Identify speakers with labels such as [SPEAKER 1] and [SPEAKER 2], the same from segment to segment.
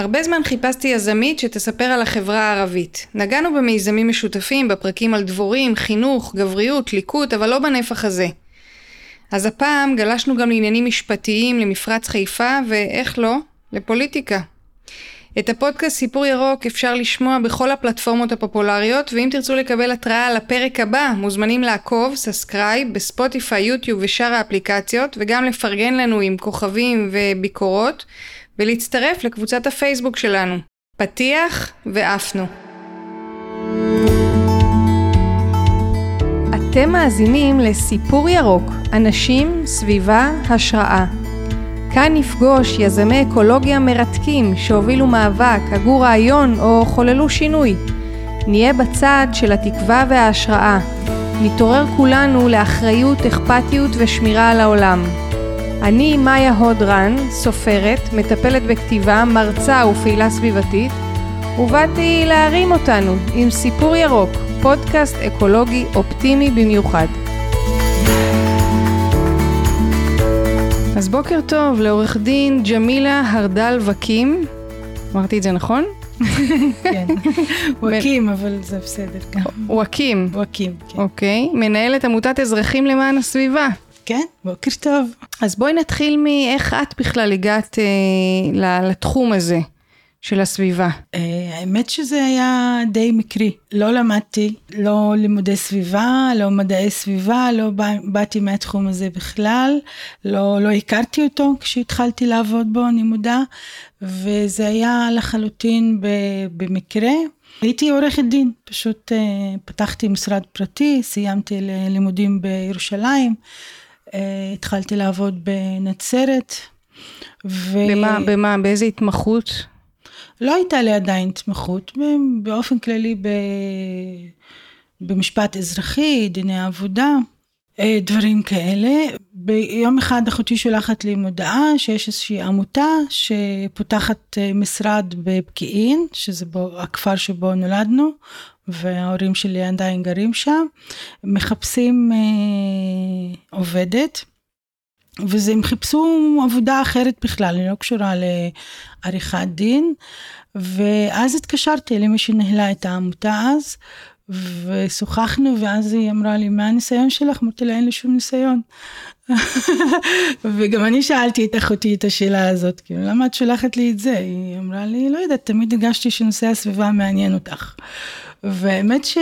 [SPEAKER 1] הרבה זמן חיפשתי יזמית שתספר על החברה הערבית. נגענו במיזמים משותפים, בפרקים על דבורים, חינוך, גבריות, ליקוט, אבל לא בנפח הזה. אז הפעם גלשנו גם לעניינים משפטיים, למפרץ חיפה, ואיך לא, לפוליטיקה. את הפודקאסט סיפור ירוק אפשר לשמוע בכל הפלטפורמות הפופולריות, ואם תרצו לקבל התראה על הפרק הבא, מוזמנים לעקוב, subscribe, בספוטיפיי, יוטיוב ושאר האפליקציות, וגם לפרגן לנו עם כוכבים וביקורות, ולהצטרף לקבוצת הפייסבוק שלנו. פתיח ועפנו. אתם מאזינים לסיפור ירוק, אנשים, סביבה, השראה. כאן נפגוש יזמי אקולוגיה מרתקים שהובילו מאבק, הגו רעיון או חוללו שינוי. נהיה בצד של התקווה וההשראה. נתעורר כולנו לאחריות, אכפתיות ושמירה על העולם. אני מאיה הודרן, סופרת, מטפלת בכתיבה, מרצה ופעילה סביבתית, ובאתי להרים אותנו עם סיפור ירוק, פודקאסט אקולוגי אופטימי במיוחד. אז בוקר טוב לעורך דין ג'מילה הרדל וקים, אמרתי את זה נכון?
[SPEAKER 2] כן, וקים, אבל זה בסדר גם.
[SPEAKER 1] וקים.
[SPEAKER 2] וקים, כן.
[SPEAKER 1] אוקיי, מנהלת עמותת אזרחים למען הסביבה.
[SPEAKER 2] כן, בוקר טוב.
[SPEAKER 1] אז בואי נתחיל מאיך את בכלל הגעת אה, לתחום הזה. של הסביבה?
[SPEAKER 2] Uh, האמת שזה היה די מקרי. לא למדתי, לא לימודי סביבה, לא מדעי סביבה, לא בא, באתי מהתחום הזה בכלל, לא, לא הכרתי אותו כשהתחלתי לעבוד בו, אני מודה, וזה היה לחלוטין ב, במקרה. הייתי עורכת דין, פשוט uh, פתחתי משרד פרטי, סיימתי לימודים בירושלים, התחלתי לעבוד בנצרת.
[SPEAKER 1] ו... במה, במה, באיזה התמחות?
[SPEAKER 2] לא הייתה לי עדיין התמחות, באופן כללי ב... במשפט אזרחי, דיני עבודה, אה, דברים כאלה. ביום אחד אחותי שולחת לי מודעה שיש איזושהי עמותה שפותחת אה, משרד בפקיעין, שזה בו, הכפר שבו נולדנו, וההורים שלי עדיין גרים שם, מחפשים אה, עובדת. וזה, הם חיפשו עבודה אחרת בכלל, היא לא קשורה לעריכת דין. ואז התקשרתי למי שניהלה את העמותה אז, ושוחחנו, ואז היא אמרה לי, מה הניסיון שלך? אמרתי לה, אין לי שום ניסיון. וגם אני שאלתי את אחותי את השאלה הזאת, כאילו, למה את שולחת לי את זה? היא אמרה לי, לא יודעת, תמיד הרגשתי שנושא הסביבה מעניין אותך. והאמת ש...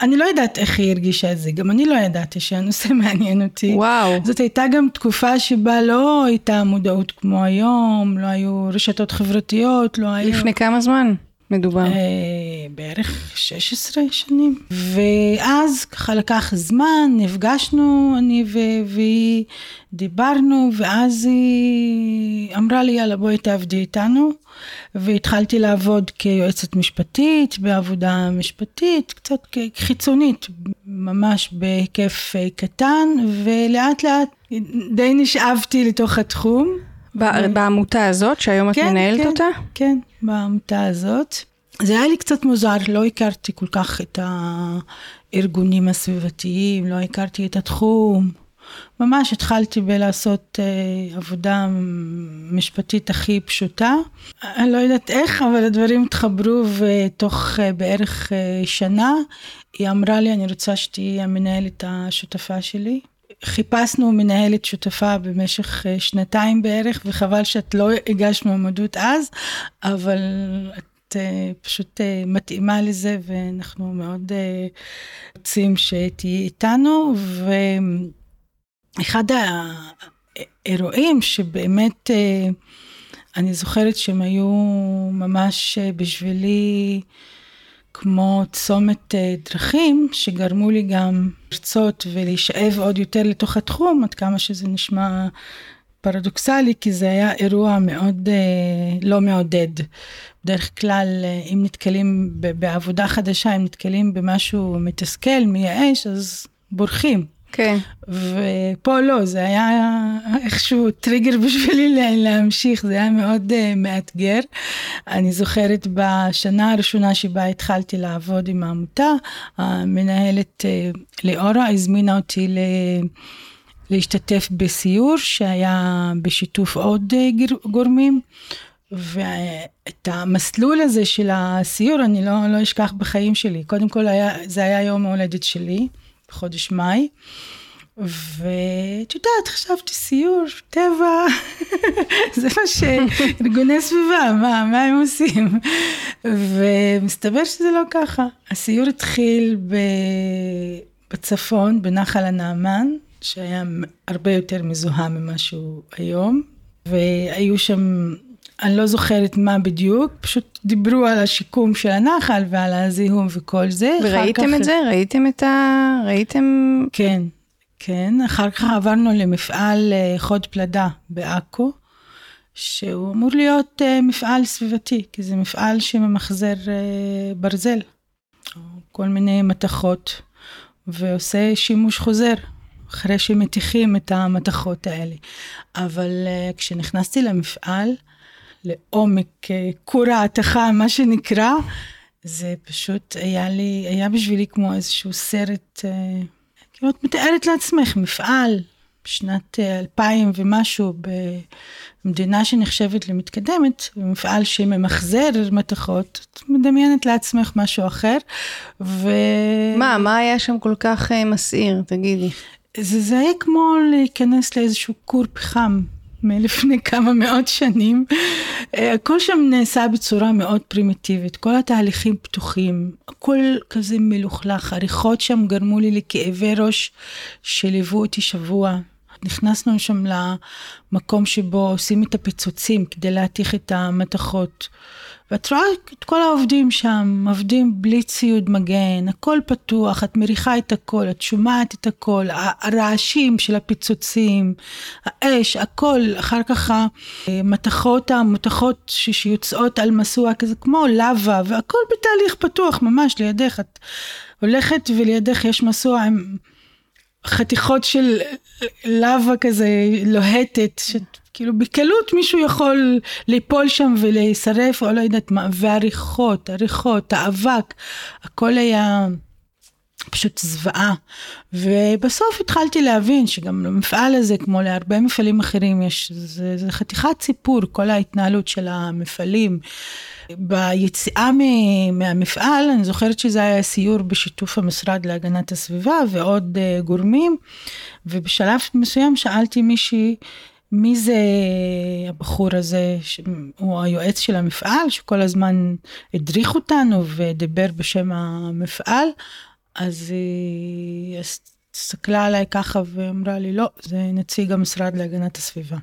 [SPEAKER 2] אני לא יודעת איך היא הרגישה את זה, גם אני לא ידעתי שהנושא מעניין אותי.
[SPEAKER 1] וואו.
[SPEAKER 2] זאת הייתה גם תקופה שבה לא הייתה מודעות כמו היום, לא היו רשתות חברתיות, לא היו...
[SPEAKER 1] לפני כמה זמן מדובר? אה,
[SPEAKER 2] בערך 16 שנים. ואז ככה לקח זמן, נפגשנו, אני והיא דיברנו, ואז היא אמרה לי, יאללה, בואי תעבדי איתנו. והתחלתי לעבוד כיועצת משפטית, בעבודה משפטית, קצת חיצונית, ממש בהיקף אה, קטן, ולאט לאט די נשאבתי לתוך התחום.
[SPEAKER 1] בעמותה הזאת, שהיום
[SPEAKER 2] כן,
[SPEAKER 1] את מנהלת
[SPEAKER 2] כן,
[SPEAKER 1] אותה?
[SPEAKER 2] כן, בעמותה הזאת. זה היה לי קצת מוזר, לא הכרתי כל כך את הארגונים הסביבתיים, לא הכרתי את התחום. ממש התחלתי בלעשות אה, עבודה משפטית הכי פשוטה. אני לא יודעת איך, אבל הדברים התחברו ותוך אה, בערך אה, שנה היא אמרה לי, אני רוצה שתהיי המנהלת השותפה שלי. חיפשנו מנהלת שותפה במשך אה, שנתיים בערך, וחבל שאת לא הגשת מועמדות אז, אבל את אה, פשוט אה, מתאימה לזה, ואנחנו מאוד רוצים שתהיי איתנו. ו... אחד האירועים שבאמת אני זוכרת שהם היו ממש בשבילי כמו צומת אה, דרכים, שגרמו לי גם לרצות ולהישאב עוד יותר לתוך התחום, עד כמה שזה נשמע פרדוקסלי, כי זה היה אירוע מאוד לא מעודד. בדרך כלל, אם נתקלים בעבודה חדשה, אם נתקלים במשהו מתסכל, מייאש, אז בורחים.
[SPEAKER 1] כן.
[SPEAKER 2] ופה לא, זה היה איכשהו טריגר בשבילי להמשיך, זה היה מאוד uh, מאתגר. אני זוכרת בשנה הראשונה שבה התחלתי לעבוד עם העמותה, המנהלת uh, ליאורה הזמינה אותי ל... להשתתף בסיור שהיה בשיתוף עוד uh, גורמים. ואת המסלול הזה של הסיור אני לא, לא אשכח בחיים שלי. קודם כל היה, זה היה יום ההולדת שלי, בחודש מאי. ואת יודעת, חשבתי סיור, טבע, זה מה שארגוני סביבה, מה, מה הם עושים? ומסתבר שזה לא ככה. הסיור התחיל ב... בצפון, בנחל הנעמן, שהיה הרבה יותר מזוהה ממה שהוא היום, והיו שם, אני לא זוכרת מה בדיוק, פשוט דיברו על השיקום של הנחל ועל הזיהום וכל זה.
[SPEAKER 1] וראיתם כך... את זה? ראיתם את ה... ראיתם...
[SPEAKER 2] כן, כן. אחר כך עברנו למפעל אה, חוד פלדה בעכו. שהוא אמור להיות uh, מפעל סביבתי, כי זה מפעל שממחזר uh, ברזל, כל מיני מתכות, ועושה שימוש חוזר אחרי שמטיחים את המתכות האלה. אבל uh, כשנכנסתי למפעל, לעומק uh, כור ההתכה, מה שנקרא, זה פשוט היה לי, היה בשבילי כמו איזשהו סרט, uh, כאילו את מתארת לעצמך, מפעל, בשנת 2000 ומשהו, במדינה שנחשבת למתקדמת, מפעל שממחזר מתכות, את מדמיינת לעצמך משהו אחר, ו...
[SPEAKER 1] מה, מה היה שם כל כך מסעיר, תגידי?
[SPEAKER 2] זה, זה היה כמו להיכנס לאיזשהו כור פחם מלפני כמה מאות שנים. אה, הכל שם נעשה בצורה מאוד פרימיטיבית, כל התהליכים פתוחים, הכל כזה מלוכלך, הריחות שם גרמו לי לכאבי ראש שליוו אותי שבוע. נכנסנו שם למקום שבו עושים את הפיצוצים כדי להתיך את המתכות. ואת רואה את כל העובדים שם, עובדים בלי ציוד מגן, הכל פתוח, את מריחה את הכל, את שומעת את הכל, הרעשים של הפיצוצים, האש, הכל, אחר כך המתכות המותכות שיוצאות על מסוע כזה, כמו לבה, והכל בתהליך פתוח ממש לידך, את הולכת ולידך יש מסוע עם... חתיכות של לבה כזה לוהטת, שכאילו בקלות מישהו יכול ליפול שם ולהישרף או לא יודעת מה, והריחות, הריחות, האבק, הכל היה פשוט זוועה. ובסוף התחלתי להבין שגם למפעל הזה, כמו להרבה מפעלים אחרים, יש, זה, זה חתיכת סיפור, כל ההתנהלות של המפעלים. ביציאה מהמפעל, אני זוכרת שזה היה סיור בשיתוף המשרד להגנת הסביבה ועוד uh, גורמים, ובשלב מסוים שאלתי מישהי, מי זה הבחור הזה, הוא היועץ של המפעל, שכל הזמן הדריך אותנו ודיבר בשם המפעל, אז היא הסתכלה עליי ככה ואמרה לי, לא, זה נציג המשרד להגנת הסביבה.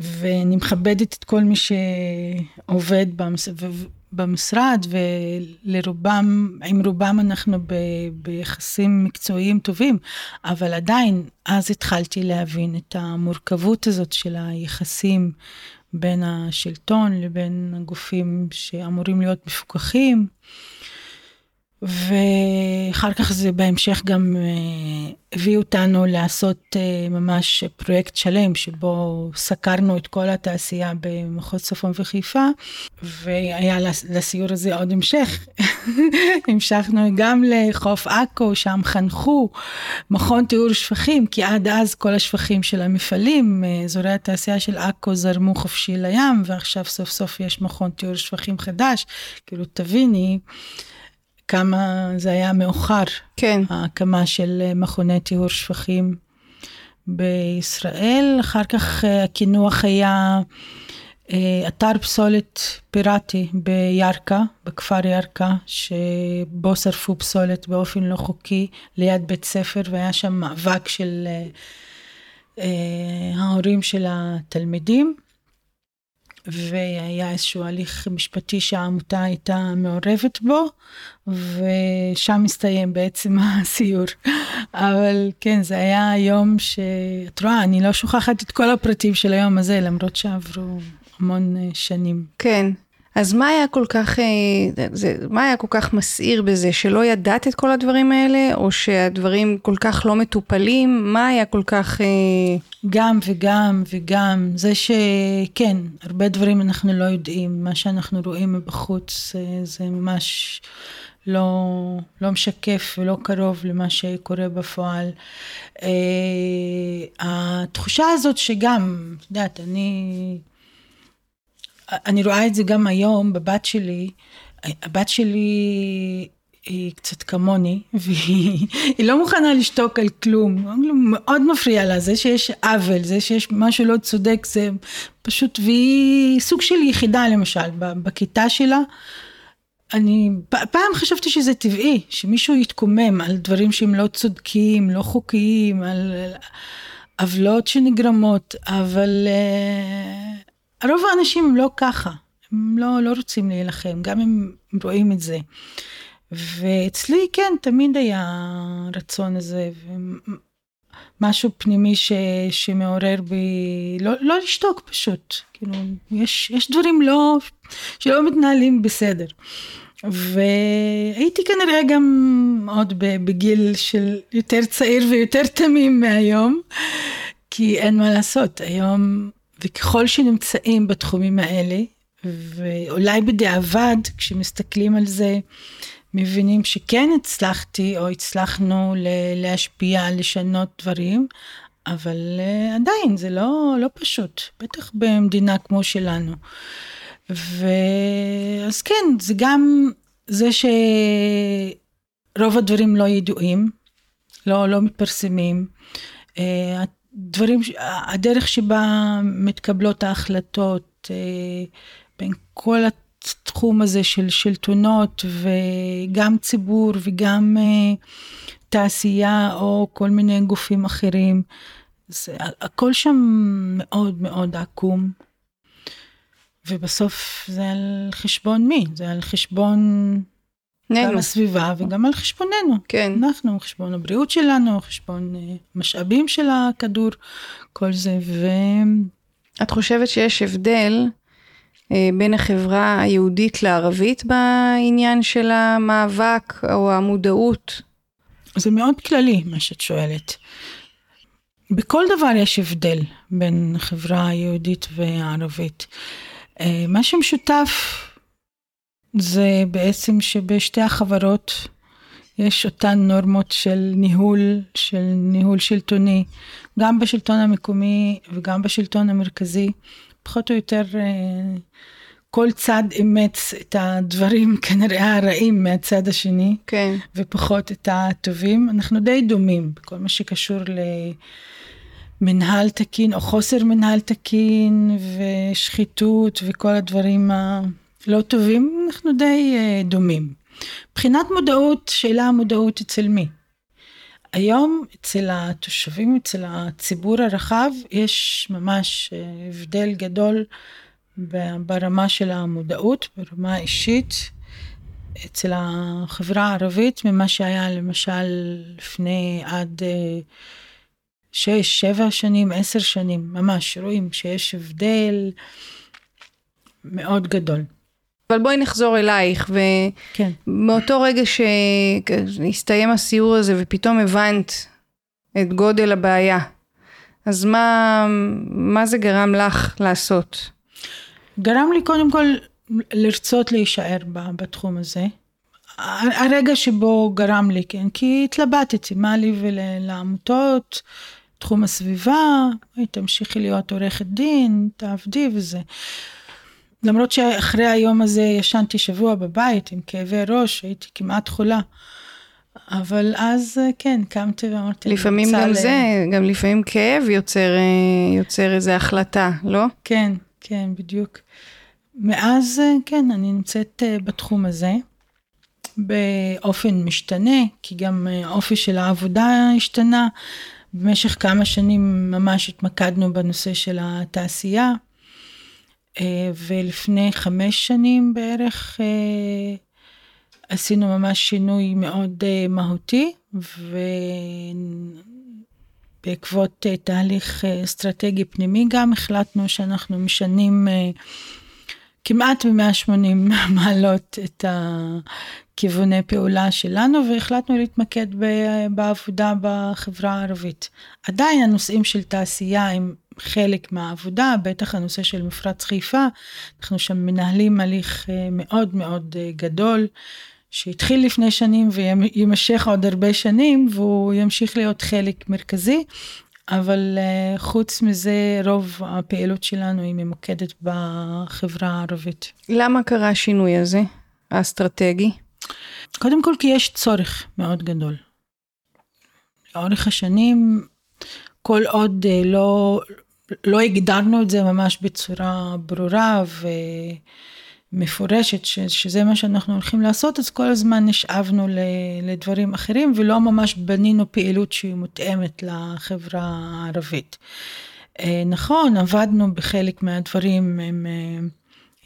[SPEAKER 2] ואני מכבדת את כל מי שעובד במשרד, ולרובם, עם רובם אנחנו ב, ביחסים מקצועיים טובים, אבל עדיין, אז התחלתי להבין את המורכבות הזאת של היחסים בין השלטון לבין הגופים שאמורים להיות מפוקחים. ואחר כך זה בהמשך גם אה, הביא אותנו לעשות אה, ממש פרויקט שלם שבו סקרנו את כל התעשייה במחוז צפון וחיפה והיה לסיור הזה עוד המשך. המשכנו גם לחוף עכו שם חנכו מכון טיהור שפכים כי עד אז כל השפכים של המפעלים אזורי התעשייה של עכו זרמו חופשי לים ועכשיו סוף סוף יש מכון טיהור שפכים חדש כאילו תביני. כמה זה היה מאוחר.
[SPEAKER 1] כן.
[SPEAKER 2] ההקמה של אה, מכוני טיהור שפכים בישראל. אחר כך אה, הקינוח היה אה, אתר פסולת פיראטי בירכא, בכפר ירכא, שבו שרפו פסולת באופן לא חוקי ליד בית ספר, והיה שם מאבק של ההורים של התלמידים. והיה איזשהו הליך משפטי שהעמותה הייתה מעורבת בו, ושם הסתיים בעצם הסיור. אבל כן, זה היה יום שאת רואה, אני לא שוכחת את כל הפרטים של היום הזה, למרות שעברו המון אה, שנים.
[SPEAKER 1] כן. אז מה היה כל כך, אה, זה, מה היה כל כך מסעיר בזה, שלא ידעת את כל הדברים האלה, או שהדברים כל כך לא מטופלים? מה היה כל כך... אה,
[SPEAKER 2] גם וגם וגם, זה שכן, הרבה דברים אנחנו לא יודעים, מה שאנחנו רואים מבחוץ זה ממש לא, לא משקף ולא קרוב למה שקורה בפועל. Uh, התחושה הזאת שגם, את יודעת, אני... אני רואה את זה גם היום בבת שלי. הבת שלי היא קצת כמוני, והיא לא מוכנה לשתוק על כלום, מאוד מפריע לה, זה שיש עוול, זה שיש משהו לא צודק, זה פשוט, והיא סוג של יחידה למשל, בכיתה שלה. אני פעם חשבתי שזה טבעי, שמישהו יתקומם על דברים שהם לא צודקים, לא חוקיים, על עוולות שנגרמות, אבל uh, רוב האנשים הם לא ככה, הם לא, לא רוצים להילחם, גם אם רואים את זה. ואצלי כן, תמיד היה רצון הזה, משהו פנימי ש, שמעורר בי, לא, לא לשתוק פשוט, כאילו, יש, יש דברים לא, שלא מתנהלים בסדר. והייתי כנראה גם עוד בגיל של יותר צעיר ויותר תמים מהיום, כי אין מה לעשות, היום, וככל שנמצאים בתחומים האלה, ואולי בדיעבד, כשמסתכלים על זה, מבינים שכן הצלחתי או הצלחנו להשפיע, לשנות דברים, אבל uh, עדיין זה לא, לא פשוט, בטח במדינה כמו שלנו. ואז כן, זה גם זה שרוב הדברים לא ידועים, לא, לא מתפרסמים. Uh, הדברים, הדרך שבה מתקבלות ההחלטות uh, בין כל התחום הזה של שלטונות וגם ציבור וגם uh, תעשייה או כל מיני גופים אחרים. זה, הכל שם מאוד מאוד עקום. ובסוף זה על חשבון מי? זה על חשבון ננו. גם הסביבה וגם על חשבוננו.
[SPEAKER 1] כן.
[SPEAKER 2] אנחנו, חשבון הבריאות שלנו, חשבון uh, משאבים של הכדור, כל זה. ו...
[SPEAKER 1] את חושבת שיש הבדל אה, בין החברה היהודית לערבית בעניין של המאבק או המודעות?
[SPEAKER 2] זה מאוד כללי מה שאת שואלת. בכל דבר יש הבדל בין החברה היהודית והערבית. אה, מה שמשותף זה בעצם שבשתי החברות יש אותן נורמות של ניהול, של ניהול שלטוני, גם בשלטון המקומי וגם בשלטון המרכזי. פחות או יותר אה, כל צד אימץ את הדברים כנראה הרעים מהצד השני,
[SPEAKER 1] כן.
[SPEAKER 2] ופחות את הטובים. אנחנו די דומים בכל מה שקשור למנהל תקין או חוסר מנהל תקין ושחיתות וכל הדברים הלא טובים, אנחנו די אה, דומים. מבחינת מודעות, שאלה המודעות אצל מי? היום אצל התושבים, אצל הציבור הרחב, יש ממש אה, הבדל גדול ברמה של המודעות, ברמה האישית, אצל החברה הערבית, ממה שהיה למשל לפני עד אה, שש, שבע שנים, עשר שנים, ממש רואים שיש הבדל מאוד גדול.
[SPEAKER 1] אבל בואי נחזור אלייך, ומאותו כן. רגע שהסתיים הסיור הזה ופתאום הבנת את גודל הבעיה, אז מה, מה זה גרם לך לעשות?
[SPEAKER 2] גרם לי קודם כל לרצות להישאר בתחום הזה. הרגע שבו גרם לי, כן, כי התלבטתי, מה לי ולעמותות, תחום הסביבה, תמשיכי להיות עורכת דין, תעבדי וזה. למרות שאחרי היום הזה ישנתי שבוע בבית עם כאבי ראש, הייתי כמעט חולה. אבל אז כן, קמתי ואמרתי...
[SPEAKER 1] לפעמים גם ל... זה, גם לפעמים כאב יוצר, אה, יוצר איזו החלטה, לא?
[SPEAKER 2] כן, כן, בדיוק. מאז, אה, כן, אני נמצאת אה, בתחום הזה, באופן משתנה, כי גם האופי של העבודה השתנה. במשך כמה שנים ממש התמקדנו בנושא של התעשייה. אה, ולפני חמש שנים בערך אה, עשינו ממש שינוי מאוד אה, מהותי, ובעקבות תהליך אסטרטגי פנימי גם החלטנו שאנחנו משנים כמעט ב-180 מעלות את הכיווני פעולה שלנו והחלטנו להתמקד בעבודה בחברה הערבית. עדיין הנושאים של תעשייה הם חלק מהעבודה, בטח הנושא של מפרץ חיפה, אנחנו שם מנהלים הליך אה, מאוד מאוד אה, גדול, שהתחיל לפני שנים ויימשך עוד הרבה שנים, והוא ימשיך להיות חלק מרכזי, אבל uh, חוץ מזה, רוב הפעילות שלנו היא ממוקדת בחברה הערבית.
[SPEAKER 1] למה קרה השינוי הזה, האסטרטגי?
[SPEAKER 2] קודם כל כי יש צורך מאוד גדול. לאורך השנים, כל עוד uh, לא, לא הגדרנו את זה ממש בצורה ברורה ומפורשת, ש, שזה מה שאנחנו הולכים לעשות, אז כל הזמן נשאבנו לדברים אחרים ולא ממש בנינו פעילות שהיא מותאמת לחברה הערבית. אה, נכון, עבדנו בחלק מהדברים עם, אה,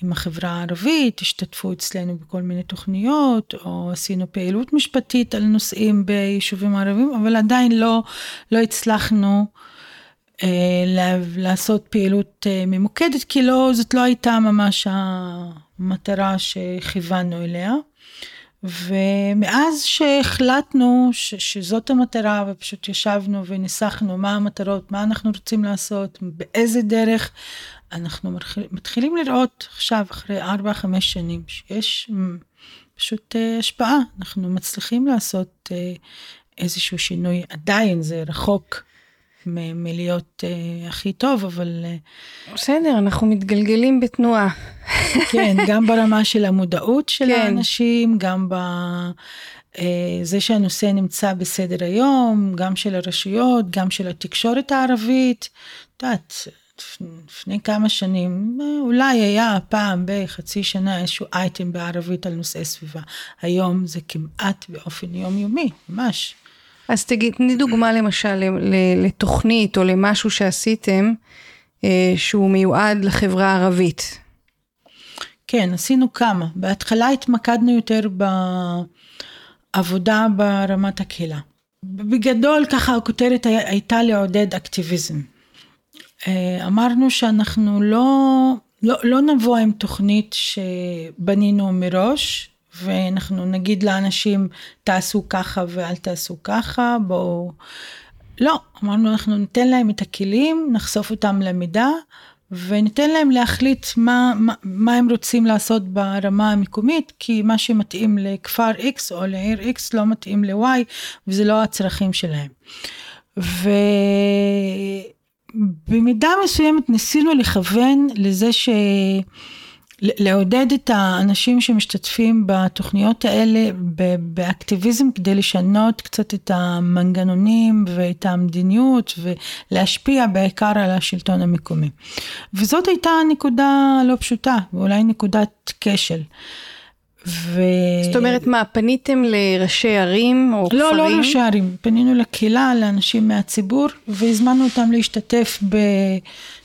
[SPEAKER 2] עם החברה הערבית, השתתפו אצלנו בכל מיני תוכניות, או עשינו פעילות משפטית על נושאים ביישובים ערביים, אבל עדיין לא, לא הצלחנו אה, לעשות פעילות אה, ממוקדת, כי לא, זאת לא הייתה ממש המטרה שכיוונו אליה. ומאז שהחלטנו ש, שזאת המטרה ופשוט ישבנו וניסחנו מה המטרות, מה אנחנו רוצים לעשות, באיזה דרך, אנחנו מתחילים לראות עכשיו אחרי 4-5 שנים שיש פשוט אה, השפעה, אנחנו מצליחים לעשות איזשהו שינוי, עדיין זה רחוק מ- מלהיות uh, הכי טוב, אבל...
[SPEAKER 1] Uh, בסדר, אנחנו מתגלגלים בתנועה.
[SPEAKER 2] כן, גם ברמה של המודעות של כן. האנשים, גם בזה uh, שהנושא נמצא בסדר היום, גם של הרשויות, גם של התקשורת הערבית. את יודעת, לפני כמה שנים, אולי היה פעם בחצי שנה איזשהו אייטם בערבית על נושאי סביבה. היום זה כמעט באופן יומיומי, ממש.
[SPEAKER 1] אז תני דוגמה למשל לתוכנית או למשהו שעשיתם אה, שהוא מיועד לחברה הערבית.
[SPEAKER 2] כן, עשינו כמה. בהתחלה התמקדנו יותר בעבודה ברמת הקהילה. בגדול ככה הכותרת הייתה לעודד אקטיביזם. אה, אמרנו שאנחנו לא, לא, לא נבוא עם תוכנית שבנינו מראש, ואנחנו נגיד לאנשים תעשו ככה ואל תעשו ככה, בואו... לא, אמרנו אנחנו ניתן להם את הכלים, נחשוף אותם למידע וניתן להם להחליט מה, מה, מה הם רוצים לעשות ברמה המקומית, כי מה שמתאים לכפר X או לעיר X לא מתאים ל-Y וזה לא הצרכים שלהם. ובמידה מסוימת ניסינו לכוון לזה ש... לעודד את האנשים שמשתתפים בתוכניות האלה באקטיביזם כדי לשנות קצת את המנגנונים ואת המדיניות ולהשפיע בעיקר על השלטון המקומי. וזאת הייתה נקודה לא פשוטה ואולי נקודת כשל.
[SPEAKER 1] ו... זאת אומרת מה, פניתם לראשי ערים או
[SPEAKER 2] לא,
[SPEAKER 1] כפרים?
[SPEAKER 2] לא, לא ראשי ערים, פנינו לקהילה, לאנשים מהציבור והזמנו אותם להשתתף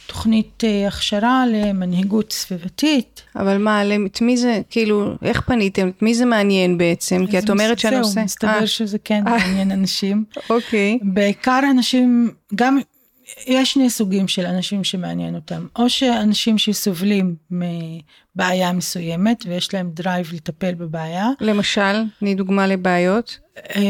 [SPEAKER 2] תוכנית אה, הכשרה למנהיגות סביבתית.
[SPEAKER 1] אבל מה, את מי זה, כאילו, איך פניתם? את מי זה מעניין בעצם? כי את אומרת שהנושא...
[SPEAKER 2] זהו, מסתבר אה. שזה כן מעניין אנשים.
[SPEAKER 1] אוקיי.
[SPEAKER 2] בעיקר אנשים, גם יש שני סוגים של אנשים שמעניין אותם, או שאנשים שסובלים מבעיה מסוימת ויש להם drive לטפל בבעיה.
[SPEAKER 1] למשל, תני דוגמה לבעיות.
[SPEAKER 2] אה,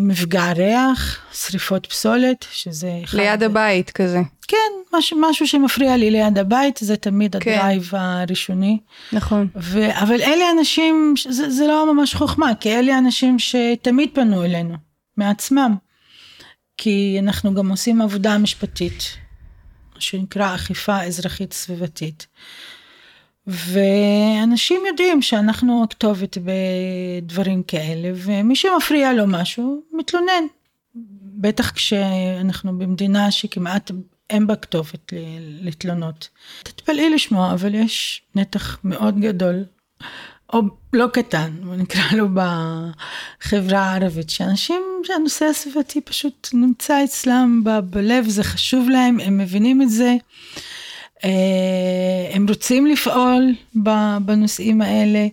[SPEAKER 2] מפגע ריח, שריפות פסולת, שזה...
[SPEAKER 1] ליד הבית כזה.
[SPEAKER 2] כן, משהו, משהו שמפריע לי ליד הבית, זה תמיד כן. הדרייב הראשוני.
[SPEAKER 1] נכון.
[SPEAKER 2] ו, אבל אלה אנשים, זה, זה לא ממש חוכמה, כי אלה אנשים שתמיד פנו אלינו, מעצמם. כי אנחנו גם עושים עבודה משפטית, שנקרא אכיפה אזרחית סביבתית. ואנשים יודעים שאנחנו הכתובת בדברים כאלה, ומי שמפריע לו משהו, מתלונן. בטח כשאנחנו במדינה שכמעט אין בה כתובת לתלונות. תתפלאי לשמוע, אבל יש נתח מאוד גדול או לא קטן, נקרא לו בחברה הערבית, שאנשים, שהנושא הסביבתי פשוט נמצא אצלם בלב, זה חשוב להם, הם מבינים את זה, אה, הם רוצים לפעול בנושאים האלה,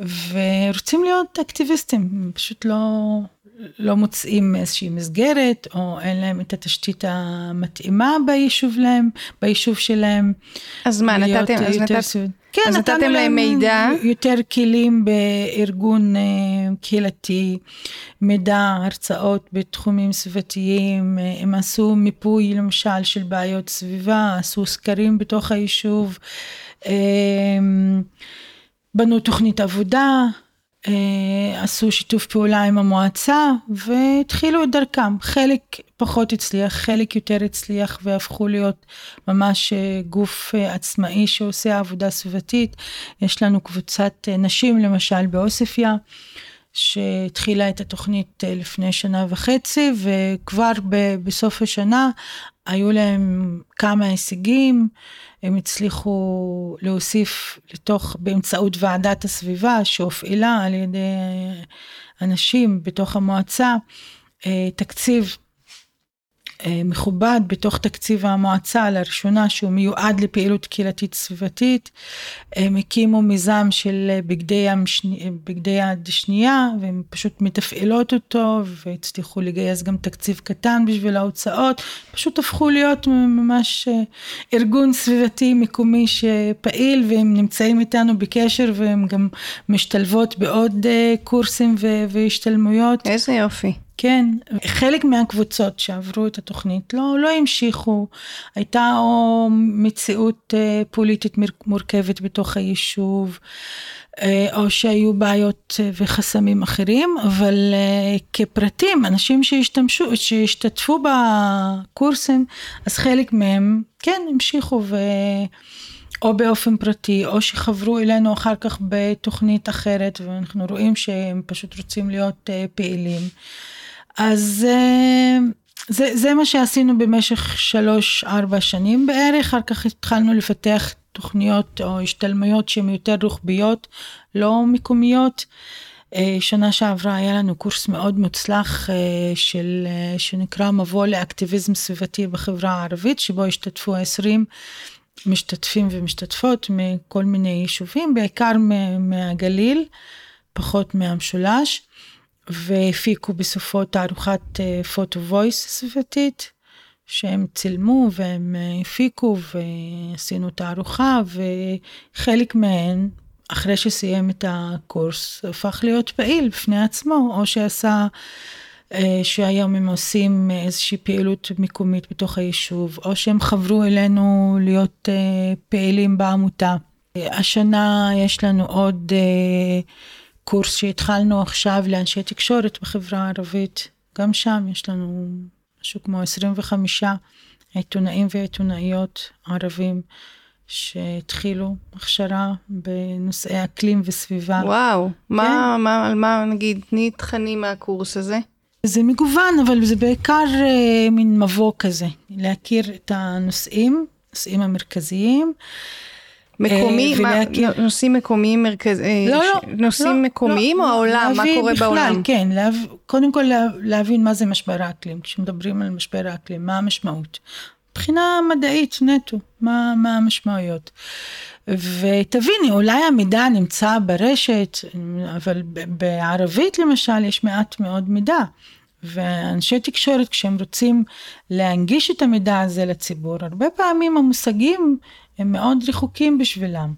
[SPEAKER 2] ורוצים להיות אקטיביסטים, הם פשוט לא, לא מוצאים איזושהי מסגרת, או אין להם את התשתית המתאימה ביישוב להם, ביישוב שלהם.
[SPEAKER 1] אז מה, נתתם, אז נתת...
[SPEAKER 2] כן, אז נתתם להם מידע. יותר כלים בארגון אה, קהילתי, מידע, הרצאות בתחומים סביבתיים, אה, הם עשו מיפוי למשל של בעיות סביבה, עשו סקרים בתוך היישוב, אה, בנו תוכנית עבודה. אה, עשו שיתוף פעולה עם המועצה והתחילו את דרכם. חלק פחות הצליח, חלק יותר הצליח והפכו להיות ממש אה, גוף אה, עצמאי שעושה עבודה סביבתית. יש לנו קבוצת נשים למשל בעוספיא. שהתחילה את התוכנית לפני שנה וחצי וכבר בסוף השנה היו להם כמה הישגים, הם הצליחו להוסיף לתוך, באמצעות ועדת הסביבה שהופעלה על ידי אנשים בתוך המועצה, אה, תקציב אה, מכובד בתוך תקציב המועצה לראשונה שהוא מיועד לפעילות קהילתית סביבתית. הם הקימו מיזם של בגדי, המשני, בגדי יד שנייה והם פשוט מתפעלות אותו והצליחו לגייס גם תקציב קטן בשביל ההוצאות. פשוט הפכו להיות ממש אה, ארגון סביבתי מקומי שפעיל והם נמצאים איתנו בקשר והם גם משתלבות בעוד אה, קורסים והשתלמויות.
[SPEAKER 1] איזה יופי.
[SPEAKER 2] כן, חלק מהקבוצות שעברו את התוכנית לא, לא המשיכו, הייתה או מציאות אה, פוליטית מורכבת בתוך היישוב, אה, או שהיו בעיות אה, וחסמים אחרים, אבל כפרטים, אנשים שהשתמשו, שהשתתפו בקורסים, אז חלק מהם כן המשיכו ו... או באופן פרטי, או שחברו אלינו אחר כך בתוכנית אחרת, ואנחנו רואים שהם פשוט רוצים להיות פעילים. אז אה, זה, זה מה שעשינו במשך שלוש-ארבע שנים בערך, אחר כך התחלנו לפתח תוכניות או השתלמויות שהן יותר רוחביות, לא מקומיות. אה, שנה שעברה היה לנו קורס מאוד מוצלח אה, של, שנקרא מבוא לאקטיביזם סביבתי בחברה הערבית, שבו השתתפו 20 משתתפים ומשתתפות מכל מיני יישובים, בעיקר מהגליל, פחות מהמשולש. והפיקו בסופו תערוכת פוטו וויס סביבתית, שהם צילמו והם אה, הפיקו ועשינו תערוכה, וחלק מהן, אחרי שסיים את הקורס, הפך להיות פעיל בפני עצמו, או שעשה... אה, שהיום הם עושים איזושהי פעילות מקומית בתוך היישוב, או שהם חברו אלינו להיות אה, פעילים בעמותה. השנה יש לנו עוד קורס שהתחלנו עכשיו לאנשי תקשורת בחברה הערבית, גם שם יש לנו משהו כמו 25 עיתונאים ועיתונאיות ערבים שהתחילו הכשרה בנושאי אקלים וסביבה.
[SPEAKER 1] וואו, כן? מה, מה, על מה נגיד, תני תכנים מהקורס הזה.
[SPEAKER 2] זה מגוון, אבל זה בעיקר אה, מין מבוא כזה, להכיר את הנושאים, הנושאים המרכזיים.
[SPEAKER 1] מקומי, אה, מה, נושאים מקומיים מרכזיים, לא, לא, נושאים לא, מקומיים לא, או העולם, מה קורה בכלל, בעולם?
[SPEAKER 2] כן, להב, קודם כל להבין מה זה משבר האקלים, כשמדברים על משבר האקלים, מה המשמעות. מבחינה מדעית נטו, מה, מה המשמעויות. ותביני, אולי המידע נמצא ברשת, אבל בערבית למשל יש מעט מאוד מידע. ואנשי תקשורת כשהם רוצים להנגיש את המידע הזה לציבור, הרבה פעמים המושגים הם מאוד רחוקים בשבילם.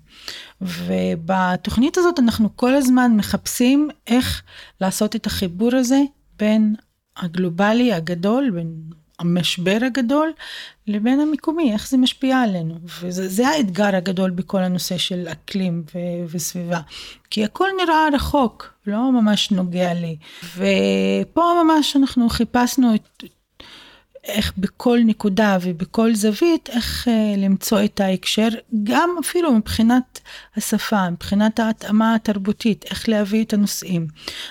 [SPEAKER 2] ובתוכנית הזאת אנחנו כל הזמן מחפשים איך לעשות את החיבור הזה בין הגלובלי הגדול, בין המשבר הגדול, לבין המקומי, איך זה משפיע עלינו. וזה האתגר הגדול בכל הנושא של אקלים ו- וסביבה. כי הכל נראה רחוק, לא ממש נוגע לי. ופה ממש אנחנו חיפשנו את איך בכל נקודה ובכל זווית, איך אה, למצוא את ההקשר, גם אפילו מבחינת השפה, מבחינת ההתאמה התרבותית, איך להביא את הנושאים.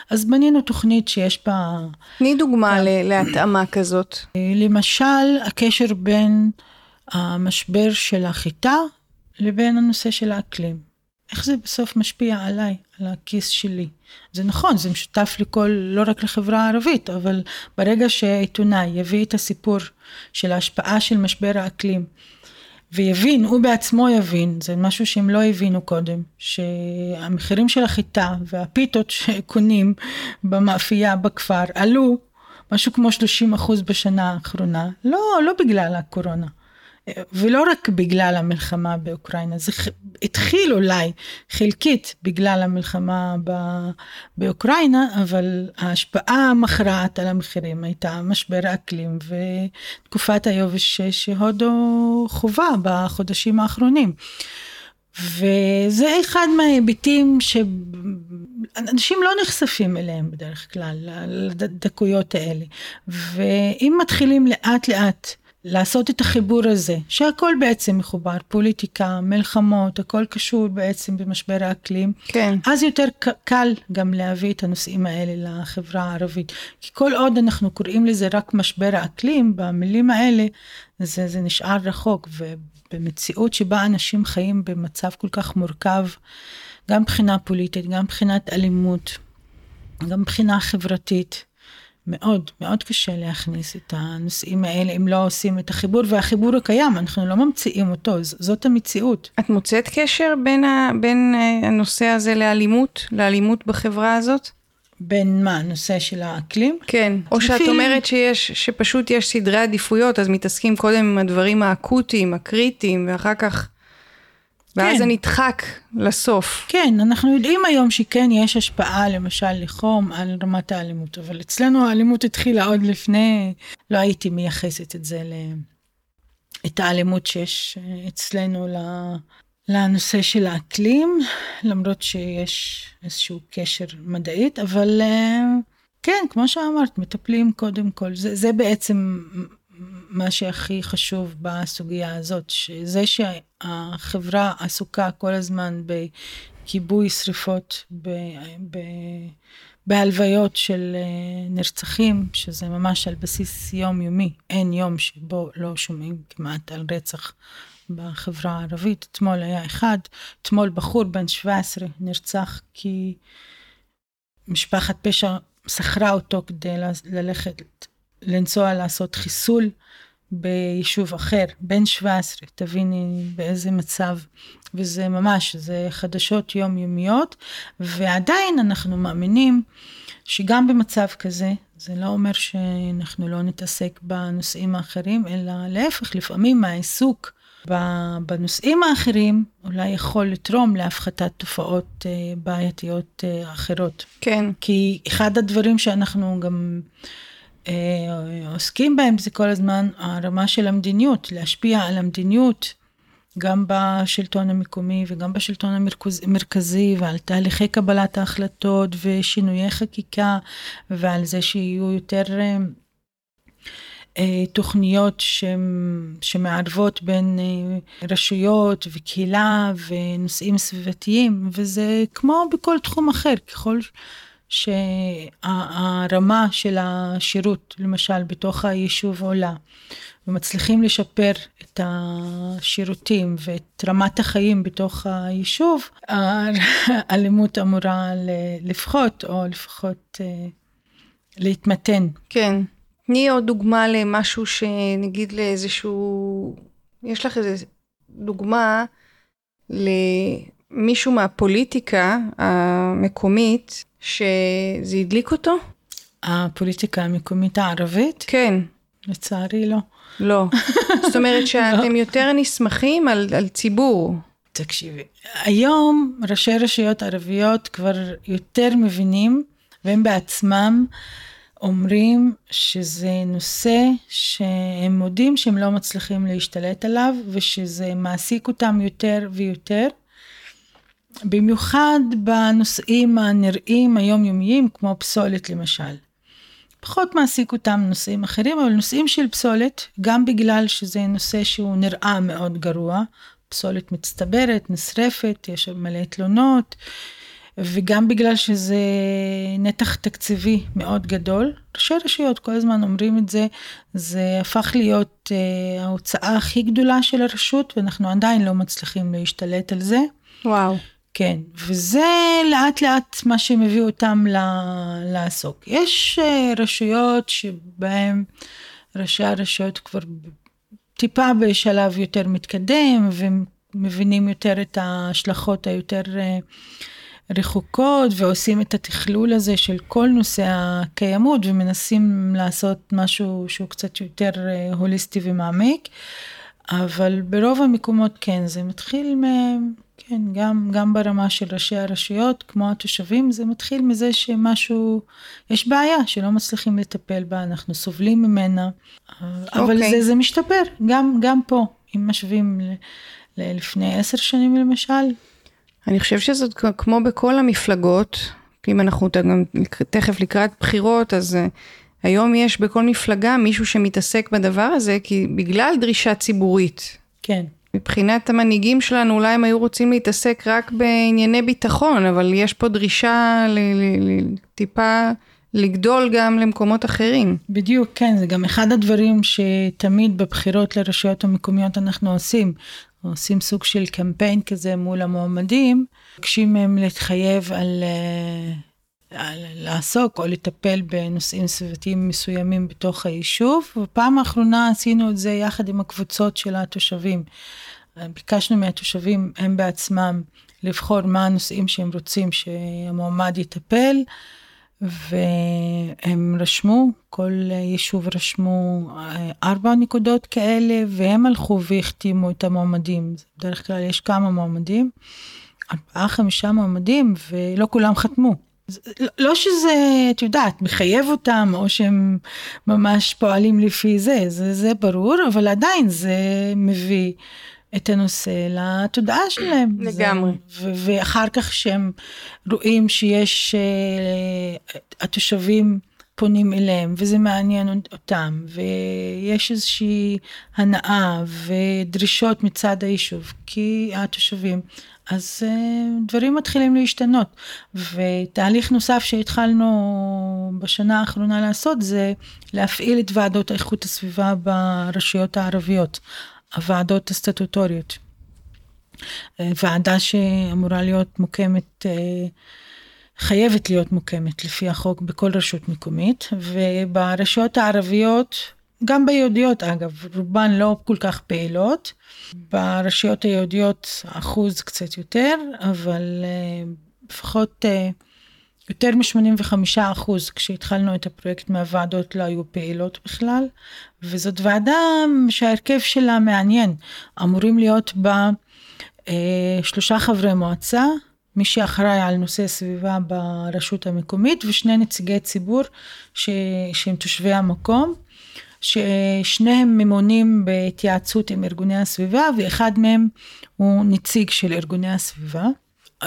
[SPEAKER 2] אז בנינו תוכנית שיש בה...
[SPEAKER 1] תני דוגמה ל- להתאמה כזאת.
[SPEAKER 2] אה, למשל, הקשר בין המשבר של החיטה לבין הנושא של האקלים. איך זה בסוף משפיע עליי, על הכיס שלי. זה נכון, זה משותף לכל, לא רק לחברה הערבית, אבל ברגע שעיתונאי יביא את הסיפור של ההשפעה של משבר האקלים, ויבין, הוא בעצמו יבין, זה משהו שהם לא הבינו קודם, שהמחירים של החיטה והפיתות שקונים במאפייה בכפר עלו משהו כמו 30 אחוז בשנה האחרונה, לא, לא בגלל הקורונה. ולא רק בגלל המלחמה באוקראינה, זה התחיל אולי חלקית בגלל המלחמה באוקראינה, אבל ההשפעה המכרעת על המחירים הייתה משבר האקלים ותקופת היובש שהודו חווה בחודשים האחרונים. וזה אחד מההיבטים אנשים לא נחשפים אליהם בדרך כלל, לדקויות האלה. ואם מתחילים לאט לאט לעשות את החיבור הזה, שהכל בעצם מחובר, פוליטיקה, מלחמות, הכל קשור בעצם במשבר האקלים,
[SPEAKER 1] כן.
[SPEAKER 2] אז יותר קל גם להביא את הנושאים האלה לחברה הערבית. כי כל עוד אנחנו קוראים לזה רק משבר האקלים, במילים האלה, זה, זה נשאר רחוק, ובמציאות שבה אנשים חיים במצב כל כך מורכב, גם מבחינה פוליטית, גם מבחינת אלימות, גם מבחינה חברתית. מאוד, מאוד קשה להכניס את הנושאים האלה אם לא עושים את החיבור, והחיבור הקיים, אנחנו לא ממציאים אותו, זאת המציאות.
[SPEAKER 1] את מוצאת קשר בין, ה, בין אה, הנושא הזה לאלימות, לאלימות בחברה הזאת?
[SPEAKER 2] בין מה, הנושא של האקלים?
[SPEAKER 1] כן, או שאת אומרת שיש, שפשוט יש סדרי עדיפויות, אז מתעסקים קודם עם הדברים האקוטיים, הקריטיים, ואחר כך ואז כן. זה נדחק לסוף.
[SPEAKER 2] כן, אנחנו יודעים היום שכן יש השפעה למשל לחום על רמת האלימות, אבל אצלנו האלימות התחילה עוד לפני, לא הייתי מייחסת את זה, ל... את האלימות שיש אצלנו לנושא של האקלים, למרות שיש איזשהו קשר מדעית, אבל אה, כן, כמו שאמרת, מטפלים קודם כל, זה, זה בעצם מה שהכי חשוב בסוגיה הזאת, שזה שהחברה עסוקה כל הזמן בכיבוי שריפות, ב, ב, בהלוויות של אה, נרצחים, שזה ממש על בסיס יומיומי, אין יום שבו לא שומעים כמעט על רצח בחברה הערבית. אתמול היה אחד, אתמול בחור בן 17 נרצח כי משפחת פשע שכרה אותו כדי ללכת לנסוע לעשות חיסול ביישוב אחר, בן 17, תביני באיזה מצב, וזה ממש, זה חדשות יומיומיות, ועדיין אנחנו מאמינים שגם במצב כזה, זה לא אומר שאנחנו לא נתעסק בנושאים האחרים, אלא להפך, לפעמים העיסוק בנושאים האחרים אולי יכול לתרום להפחתת תופעות אה, בעייתיות אה, אחרות.
[SPEAKER 1] כן.
[SPEAKER 2] כי אחד הדברים שאנחנו גם... אה, עוסקים בהם זה כל הזמן הרמה של המדיניות, להשפיע על המדיניות גם בשלטון המקומי וגם בשלטון המרכזי ועל תהליכי קבלת ההחלטות ושינויי חקיקה ועל זה שיהיו יותר אה, אה, תוכניות שמערבות בין רשויות וקהילה ונושאים סביבתיים וזה כמו בכל תחום אחר ככל שהרמה של השירות, למשל, בתוך היישוב עולה, ומצליחים לשפר את השירותים ואת רמת החיים בתוך היישוב, האלימות אמורה לפחות, או לפחות אה, להתמתן.
[SPEAKER 1] כן. תני עוד דוגמה למשהו שנגיד לאיזשהו, יש לך איזה דוגמה למישהו מהפוליטיקה המקומית שזה הדליק אותו?
[SPEAKER 2] הפוליטיקה המקומית הערבית?
[SPEAKER 1] כן.
[SPEAKER 2] לצערי לא.
[SPEAKER 1] לא. זאת אומרת שאתם לא. יותר נסמכים על, על ציבור.
[SPEAKER 2] תקשיבי, היום ראשי רשויות ערביות כבר יותר מבינים, והם בעצמם אומרים שזה נושא שהם מודים שהם לא מצליחים להשתלט עליו, ושזה מעסיק אותם יותר ויותר. במיוחד בנושאים הנראים היומיומיים, כמו פסולת למשל. פחות מעסיק אותם נושאים אחרים, אבל נושאים של פסולת, גם בגלל שזה נושא שהוא נראה מאוד גרוע, פסולת מצטברת, נשרפת, יש שם מלא תלונות, וגם בגלל שזה נתח תקציבי מאוד גדול. ראשי רשויות כל הזמן אומרים את זה, זה הפך להיות uh, ההוצאה הכי גדולה של הרשות, ואנחנו עדיין לא מצליחים להשתלט על זה.
[SPEAKER 1] וואו.
[SPEAKER 2] כן, וזה לאט לאט מה שמביא אותם ל- לעסוק. יש אה, רשויות שבהן ראשי הרשויות כבר טיפה בשלב יותר מתקדם ומבינים יותר את ההשלכות היותר אה, רחוקות ועושים את התכלול הזה של כל נושא הקיימות ומנסים לעשות משהו שהוא קצת יותר אה, הוליסטי ומעמיק. אבל ברוב המקומות כן, זה מתחיל מ... כן, גם, גם ברמה של ראשי הרשויות, כמו התושבים, זה מתחיל מזה שמשהו, יש בעיה שלא מצליחים לטפל בה, אנחנו סובלים ממנה, אבל okay. אוקיי. זה, זה משתפר, גם, גם פה, אם משווים ל, ל, לפני עשר שנים למשל.
[SPEAKER 1] אני חושבת שזאת כמו בכל המפלגות, אם אנחנו גם תכף לקראת בחירות, אז אה, היום יש בכל מפלגה מישהו שמתעסק בדבר הזה, כי בגלל דרישה ציבורית.
[SPEAKER 2] כן.
[SPEAKER 1] מבחינת המנהיגים שלנו, אולי הם היו רוצים להתעסק רק בענייני ביטחון, אבל יש פה דרישה טיפה לגדול גם למקומות אחרים.
[SPEAKER 2] בדיוק, כן, זה גם אחד הדברים שתמיד בבחירות לרשויות המקומיות אנחנו עושים. עושים סוג של קמפיין כזה מול המועמדים, מבקשים מהם להתחייב על, אה, לעסוק או לטפל בנושאים סביבתיים מסוימים בתוך היישוב, ופעם האחרונה עשינו את זה יחד עם הקבוצות של התושבים. ביקשנו מהתושבים הם בעצמם לבחור מה הנושאים שהם רוצים שהמועמד יטפל. והם רשמו, כל יישוב רשמו אה, ארבע נקודות כאלה, והם הלכו והחתימו את המועמדים. בדרך כלל יש כמה מועמדים, ארבעה, חמישה מועמדים, ולא כולם חתמו. לא שזה, את יודעת, מחייב אותם, או שהם ממש פועלים לפי זה, זה, זה ברור, אבל עדיין זה מביא את הנושא לתודעה שלהם.
[SPEAKER 1] לגמרי.
[SPEAKER 2] זה, ואחר כך שהם רואים שיש, uh, התושבים פונים אליהם, וזה מעניין אותם, ויש איזושהי הנאה ודרישות מצד היישוב, כי התושבים, אז uh, דברים מתחילים להשתנות. ותהליך נוסף שהתחלנו בשנה האחרונה לעשות, זה להפעיל את ועדות איכות הסביבה ברשויות הערביות. הוועדות הסטטוטוריות. אה, ועדה שאמורה להיות מוקמת, אה, חייבת להיות מוקמת לפי החוק בכל רשות מקומית, וברשויות הערביות, גם ביהודיות אגב, רובן לא כל כך פעילות. ברשויות היהודיות אחוז קצת יותר, אבל אה, לפחות יותר מ-85 אחוז כשהתחלנו את הפרויקט מהוועדות לא היו פעילות בכלל, וזאת ועדה שההרכב שלה מעניין. אמורים להיות בה אה, שלושה חברי מועצה, מי שאחראי על נושא סביבה ברשות המקומית ושני נציגי ציבור ש... שהם תושבי המקום. ששניהם ממונים בהתייעצות עם ארגוני הסביבה ואחד מהם הוא נציג של ארגוני הסביבה.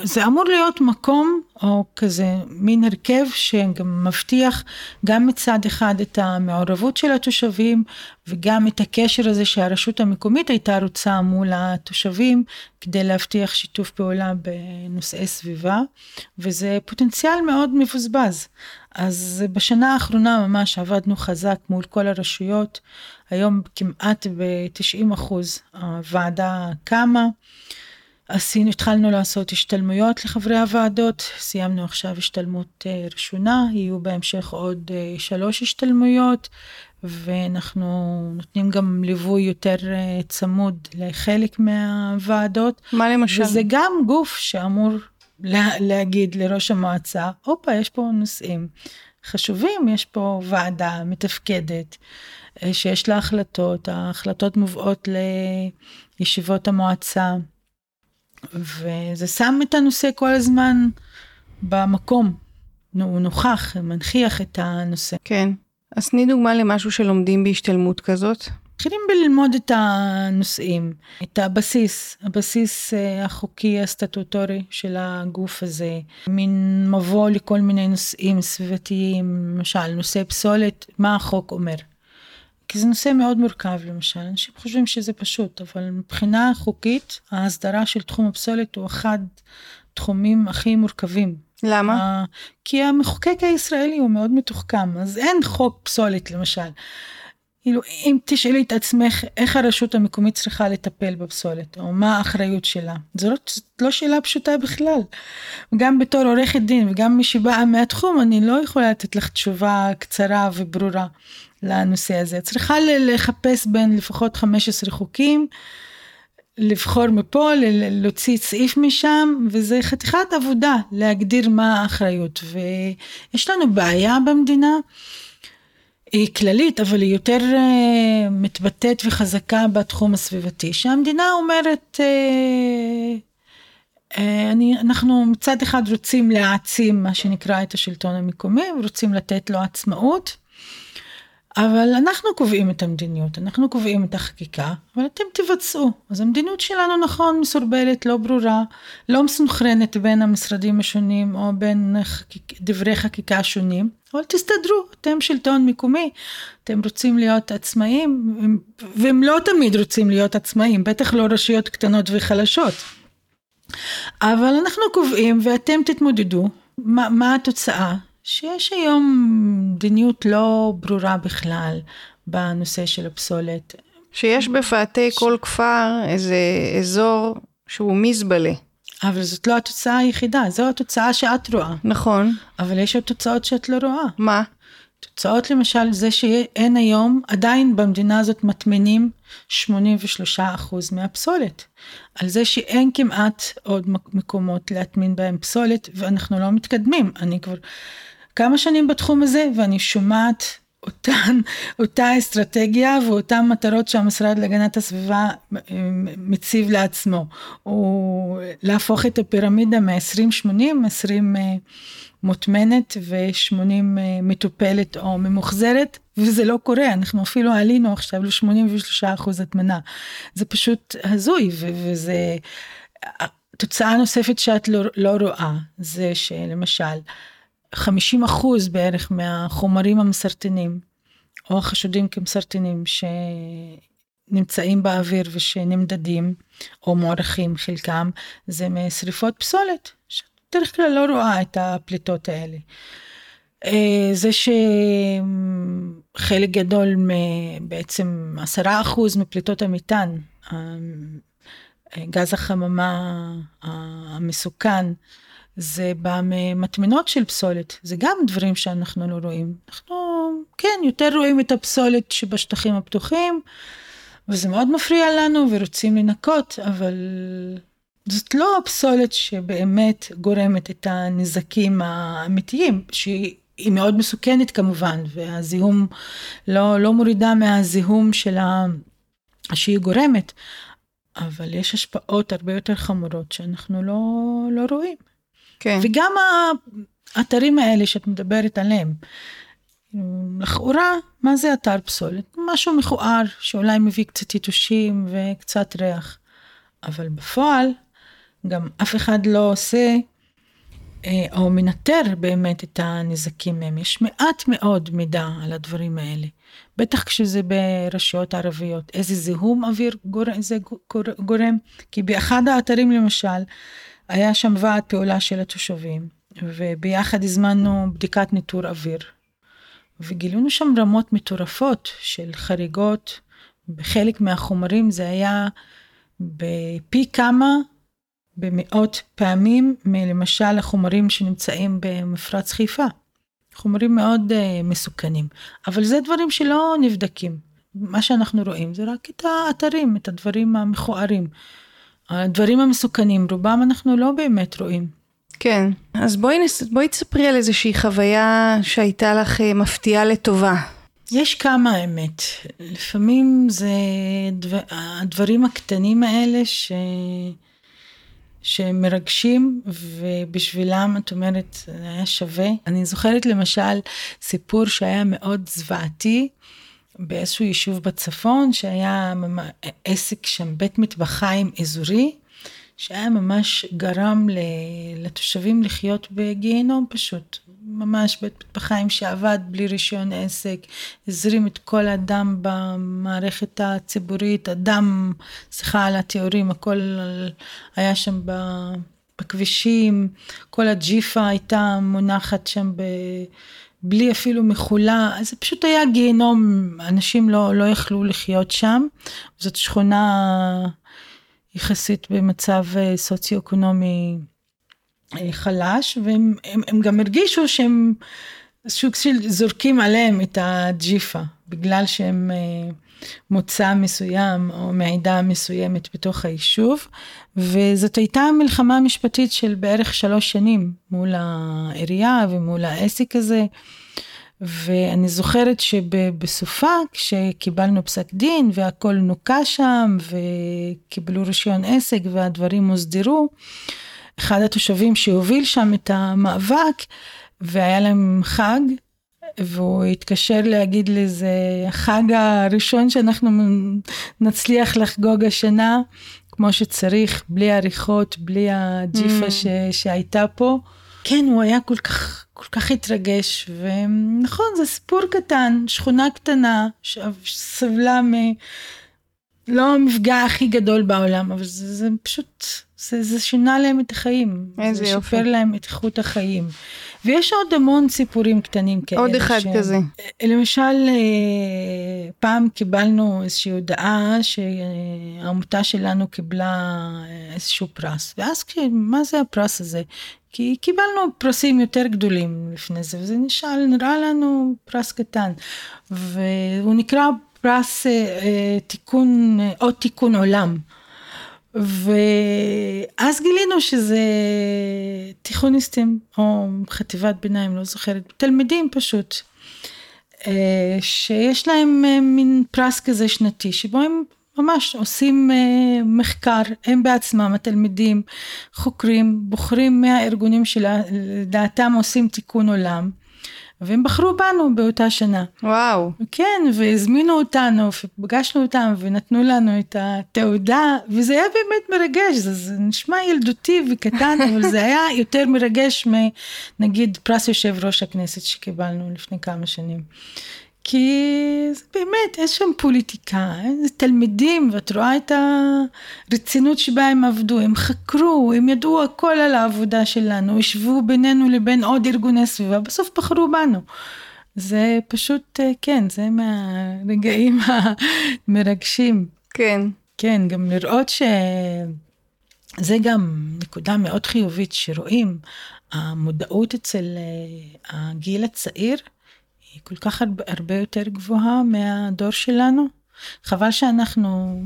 [SPEAKER 2] זה אמור להיות מקום או כזה מין הרכב שגם מבטיח גם מצד אחד את המעורבות של התושבים וגם את הקשר הזה שהרשות המקומית הייתה רוצה מול התושבים כדי להבטיח שיתוף פעולה בנושאי סביבה וזה פוטנציאל מאוד מבוזבז. אז בשנה האחרונה ממש עבדנו חזק מול כל הרשויות, היום כמעט ב-90 הוועדה קמה. עשינו, התחלנו לעשות השתלמויות לחברי הוועדות, סיימנו עכשיו השתלמות אה, ראשונה, יהיו בהמשך עוד אה, שלוש השתלמויות, ואנחנו נותנים גם ליווי יותר אה, צמוד לחלק מהוועדות.
[SPEAKER 1] מה למשל?
[SPEAKER 2] וזה גם גוף שאמור לה, להגיד לראש המועצה, הופה, יש פה נושאים חשובים, יש פה ועדה מתפקדת. שיש לה החלטות, ההחלטות מובאות לישיבות המועצה, וזה שם את הנושא כל הזמן במקום. הוא נוכח, מנכיח את הנושא.
[SPEAKER 1] כן. אז תני דוגמה למשהו שלומדים בהשתלמות כזאת.
[SPEAKER 2] מתחילים בללמוד את הנושאים, את הבסיס, הבסיס אה, החוקי הסטטוטורי של הגוף הזה, מין מבוא לכל מיני נושאים סביבתיים, למשל נושא פסולת, מה החוק אומר. כי זה נושא מאוד מורכב למשל, אנשים חושבים שזה פשוט, אבל מבחינה חוקית, ההסדרה של תחום הפסולת הוא אחד התחומים הכי מורכבים.
[SPEAKER 1] למה?
[SPEAKER 2] כי המחוקק הישראלי הוא מאוד מתוחכם, אז אין חוק פסולת למשל. כאילו, אם תשאלי את עצמך איך הרשות המקומית צריכה לטפל בפסולת, או מה האחריות שלה, זו לא, לא שאלה פשוטה בכלל. גם בתור עורכת דין וגם מי שבאה מהתחום, אני לא יכולה לתת לך תשובה קצרה וברורה. לנושא הזה. צריכה לחפש בין לפחות 15 חוקים, לבחור מפה, להוציא סעיף משם, וזה חתיכת עבודה להגדיר מה האחריות. ויש לנו בעיה במדינה, היא כללית, אבל היא יותר uh, מתבטאת וחזקה בתחום הסביבתי, שהמדינה אומרת, uh, uh, אני, אנחנו מצד אחד רוצים להעצים מה שנקרא את השלטון המקומי, ורוצים לתת לו עצמאות. אבל אנחנו קובעים את המדיניות, אנחנו קובעים את החקיקה, אבל אתם תבצעו. אז המדיניות שלנו נכון מסורבלת, לא ברורה, לא מסונכרנת בין המשרדים השונים או בין דברי חקיקה שונים, אבל תסתדרו, אתם שלטון מקומי, אתם רוצים להיות עצמאים, והם לא תמיד רוצים להיות עצמאים, בטח לא רשויות קטנות וחלשות. אבל אנחנו קובעים ואתם תתמודדו, מה, מה התוצאה? שיש היום מדיניות לא ברורה בכלל בנושא של הפסולת.
[SPEAKER 1] שיש בפאתי ש... כל כפר איזה אזור שהוא מזבלה.
[SPEAKER 2] אבל זאת לא התוצאה היחידה, זו התוצאה שאת רואה.
[SPEAKER 1] נכון.
[SPEAKER 2] אבל יש עוד תוצאות שאת לא רואה.
[SPEAKER 1] מה?
[SPEAKER 2] תוצאות למשל זה שאין היום, עדיין במדינה הזאת מטמינים 83% מהפסולת. על זה שאין כמעט עוד מקומות להטמין בהם פסולת ואנחנו לא מתקדמים. אני כבר כמה שנים בתחום הזה ואני שומעת אותן, אותה אסטרטגיה ואותן מטרות שהמשרד להגנת הסביבה אה, מציב לעצמו. הוא להפוך את הפירמידה מ-20-80, 20 אה, מוטמנת ו-80 אה, מטופלת או ממוחזרת, וזה לא קורה, אנחנו אפילו עלינו עכשיו ל-83% הטמנה. זה פשוט הזוי, וזה... תוצאה נוספת שאת לא, לא רואה, זה שלמשל, 50 אחוז בערך מהחומרים המסרטנים, או החשודים כמסרטנים שנמצאים באוויר ושנמדדים, או מוערכים חלקם, זה משריפות פסולת, שבדרך כלל לא רואה את הפליטות האלה. אה, זה שחלק גדול, בעצם עשרה אחוז מפליטות המטען, גז החממה המסוכן, זה בא ממטמנות של פסולת, זה גם דברים שאנחנו לא רואים. אנחנו, כן, יותר רואים את הפסולת שבשטחים הפתוחים, וזה מאוד מפריע לנו ורוצים לנקות, אבל זאת לא הפסולת שבאמת גורמת את הנזקים האמיתיים, שהיא מאוד מסוכנת כמובן, והזיהום לא, לא מורידה מהזיהום של ה... שהיא גורמת, אבל יש השפעות הרבה יותר חמורות שאנחנו לא, לא רואים. כן. וגם האתרים האלה שאת מדברת עליהם, לכאורה, מה זה אתר פסולת? משהו מכוער שאולי מביא קצת יתושים וקצת ריח, אבל בפועל גם אף אחד לא עושה אה, או מנטר באמת את הנזקים מהם. יש מעט מאוד מידע על הדברים האלה, בטח כשזה ברשויות ערביות. איזה זיהום אוויר גורם, זה גורם? כי באחד האתרים למשל, היה שם ועד פעולה של התושבים, וביחד הזמנו בדיקת ניטור אוויר. וגילינו שם רמות מטורפות של חריגות. בחלק מהחומרים זה היה בפי כמה, במאות פעמים, מלמשל החומרים שנמצאים במפרץ חיפה. חומרים מאוד uh, מסוכנים. אבל זה דברים שלא נבדקים. מה שאנחנו רואים זה רק את האתרים, את הדברים המכוערים. הדברים המסוכנים, רובם אנחנו לא באמת רואים.
[SPEAKER 1] כן, אז בואי, נס... בואי תספרי על איזושהי חוויה שהייתה לך אה, מפתיעה לטובה.
[SPEAKER 2] יש כמה האמת. לפעמים זה דבר... הדברים הקטנים האלה ש... שמרגשים ובשבילם את אומרת זה היה שווה. אני זוכרת למשל סיפור שהיה מאוד זוועתי באיזשהו יישוב בצפון, שהיה עסק שם, בית מטבחיים אזורי, שהיה ממש גרם לתושבים לחיות בגיהנום פשוט. ממש בית מטבחיים שעבד בלי רישיון עסק, הזרים את כל הדם במערכת הציבורית, הדם, סליחה על התיאורים, הכל היה שם בכבישים, כל הג'יפה הייתה מונחת שם ב... בלי אפילו מחולה, זה פשוט היה גיהנום, אנשים לא, לא יכלו לחיות שם. זאת שכונה יחסית במצב אה, סוציו-אקונומי אה, חלש, והם הם, הם גם הרגישו שהם סוג של זורקים עליהם את הג'יפה, בגלל שהם מוצא מסוים או מעידה מסוימת בתוך היישוב, וזאת הייתה מלחמה משפטית של בערך שלוש שנים מול העירייה ומול העסק הזה. ואני זוכרת שבסופה, כשקיבלנו פסק דין והכל נוקה שם וקיבלו רישיון עסק והדברים הוסדרו, אחד התושבים שהוביל שם את המאבק והיה להם חג, והוא התקשר להגיד לי, זה החג הראשון שאנחנו נצליח לחגוג השנה, כמו שצריך, בלי עריכות, בלי הג'יפה mm. ש, שהייתה פה. כן, הוא היה כל כך, כל כך התרגש, ונכון, זה סיפור קטן, שכונה קטנה, שסבלה מ... לא המפגע הכי גדול בעולם, אבל זה, זה פשוט, זה, זה שינה להם את החיים.
[SPEAKER 1] איזה
[SPEAKER 2] זה
[SPEAKER 1] יופי.
[SPEAKER 2] שיפר להם את איכות החיים. ויש עוד המון סיפורים קטנים כאלה.
[SPEAKER 1] עוד אחד
[SPEAKER 2] ש...
[SPEAKER 1] כזה.
[SPEAKER 2] למשל, אה, פעם קיבלנו איזושהי הודעה שהעמותה שלנו קיבלה אה, איזשהו פרס, ואז מה זה הפרס הזה? כי קיבלנו פרסים יותר גדולים לפני זה, וזה נשאל, נראה לנו פרס קטן, והוא נקרא פרס אה, אה, תיקון, אה, עוד תיקון עולם. ואז גילינו שזה תיכוניסטים או חטיבת ביניים, לא זוכרת, תלמידים פשוט, אה, שיש להם אה, מין פרס כזה שנתי, שבו הם ממש עושים אה, מחקר, הם בעצמם, התלמידים, חוקרים, בוחרים מהארגונים שלדעתם עושים תיקון עולם. והם בחרו בנו באותה שנה.
[SPEAKER 1] וואו.
[SPEAKER 2] כן, והזמינו אותנו, ופגשנו אותם, ונתנו לנו את התעודה, וזה היה באמת מרגש, זה, זה נשמע ילדותי וקטן, אבל זה היה יותר מרגש מנגיד פרס יושב ראש הכנסת שקיבלנו לפני כמה שנים. כי זה באמת, יש שם פוליטיקה, זה תלמידים, ואת רואה את הרצינות שבה הם עבדו, הם חקרו, הם ידעו הכל על העבודה שלנו, ישבו בינינו לבין עוד ארגוני סביבה, בסוף בחרו בנו. זה פשוט, כן, זה מהרגעים המרגשים.
[SPEAKER 1] כן.
[SPEAKER 2] כן, גם לראות שזה גם נקודה מאוד חיובית שרואים, המודעות אצל הגיל הצעיר, היא כל כך הרבה, יותר גבוהה מהדור שלנו. חבל שאנחנו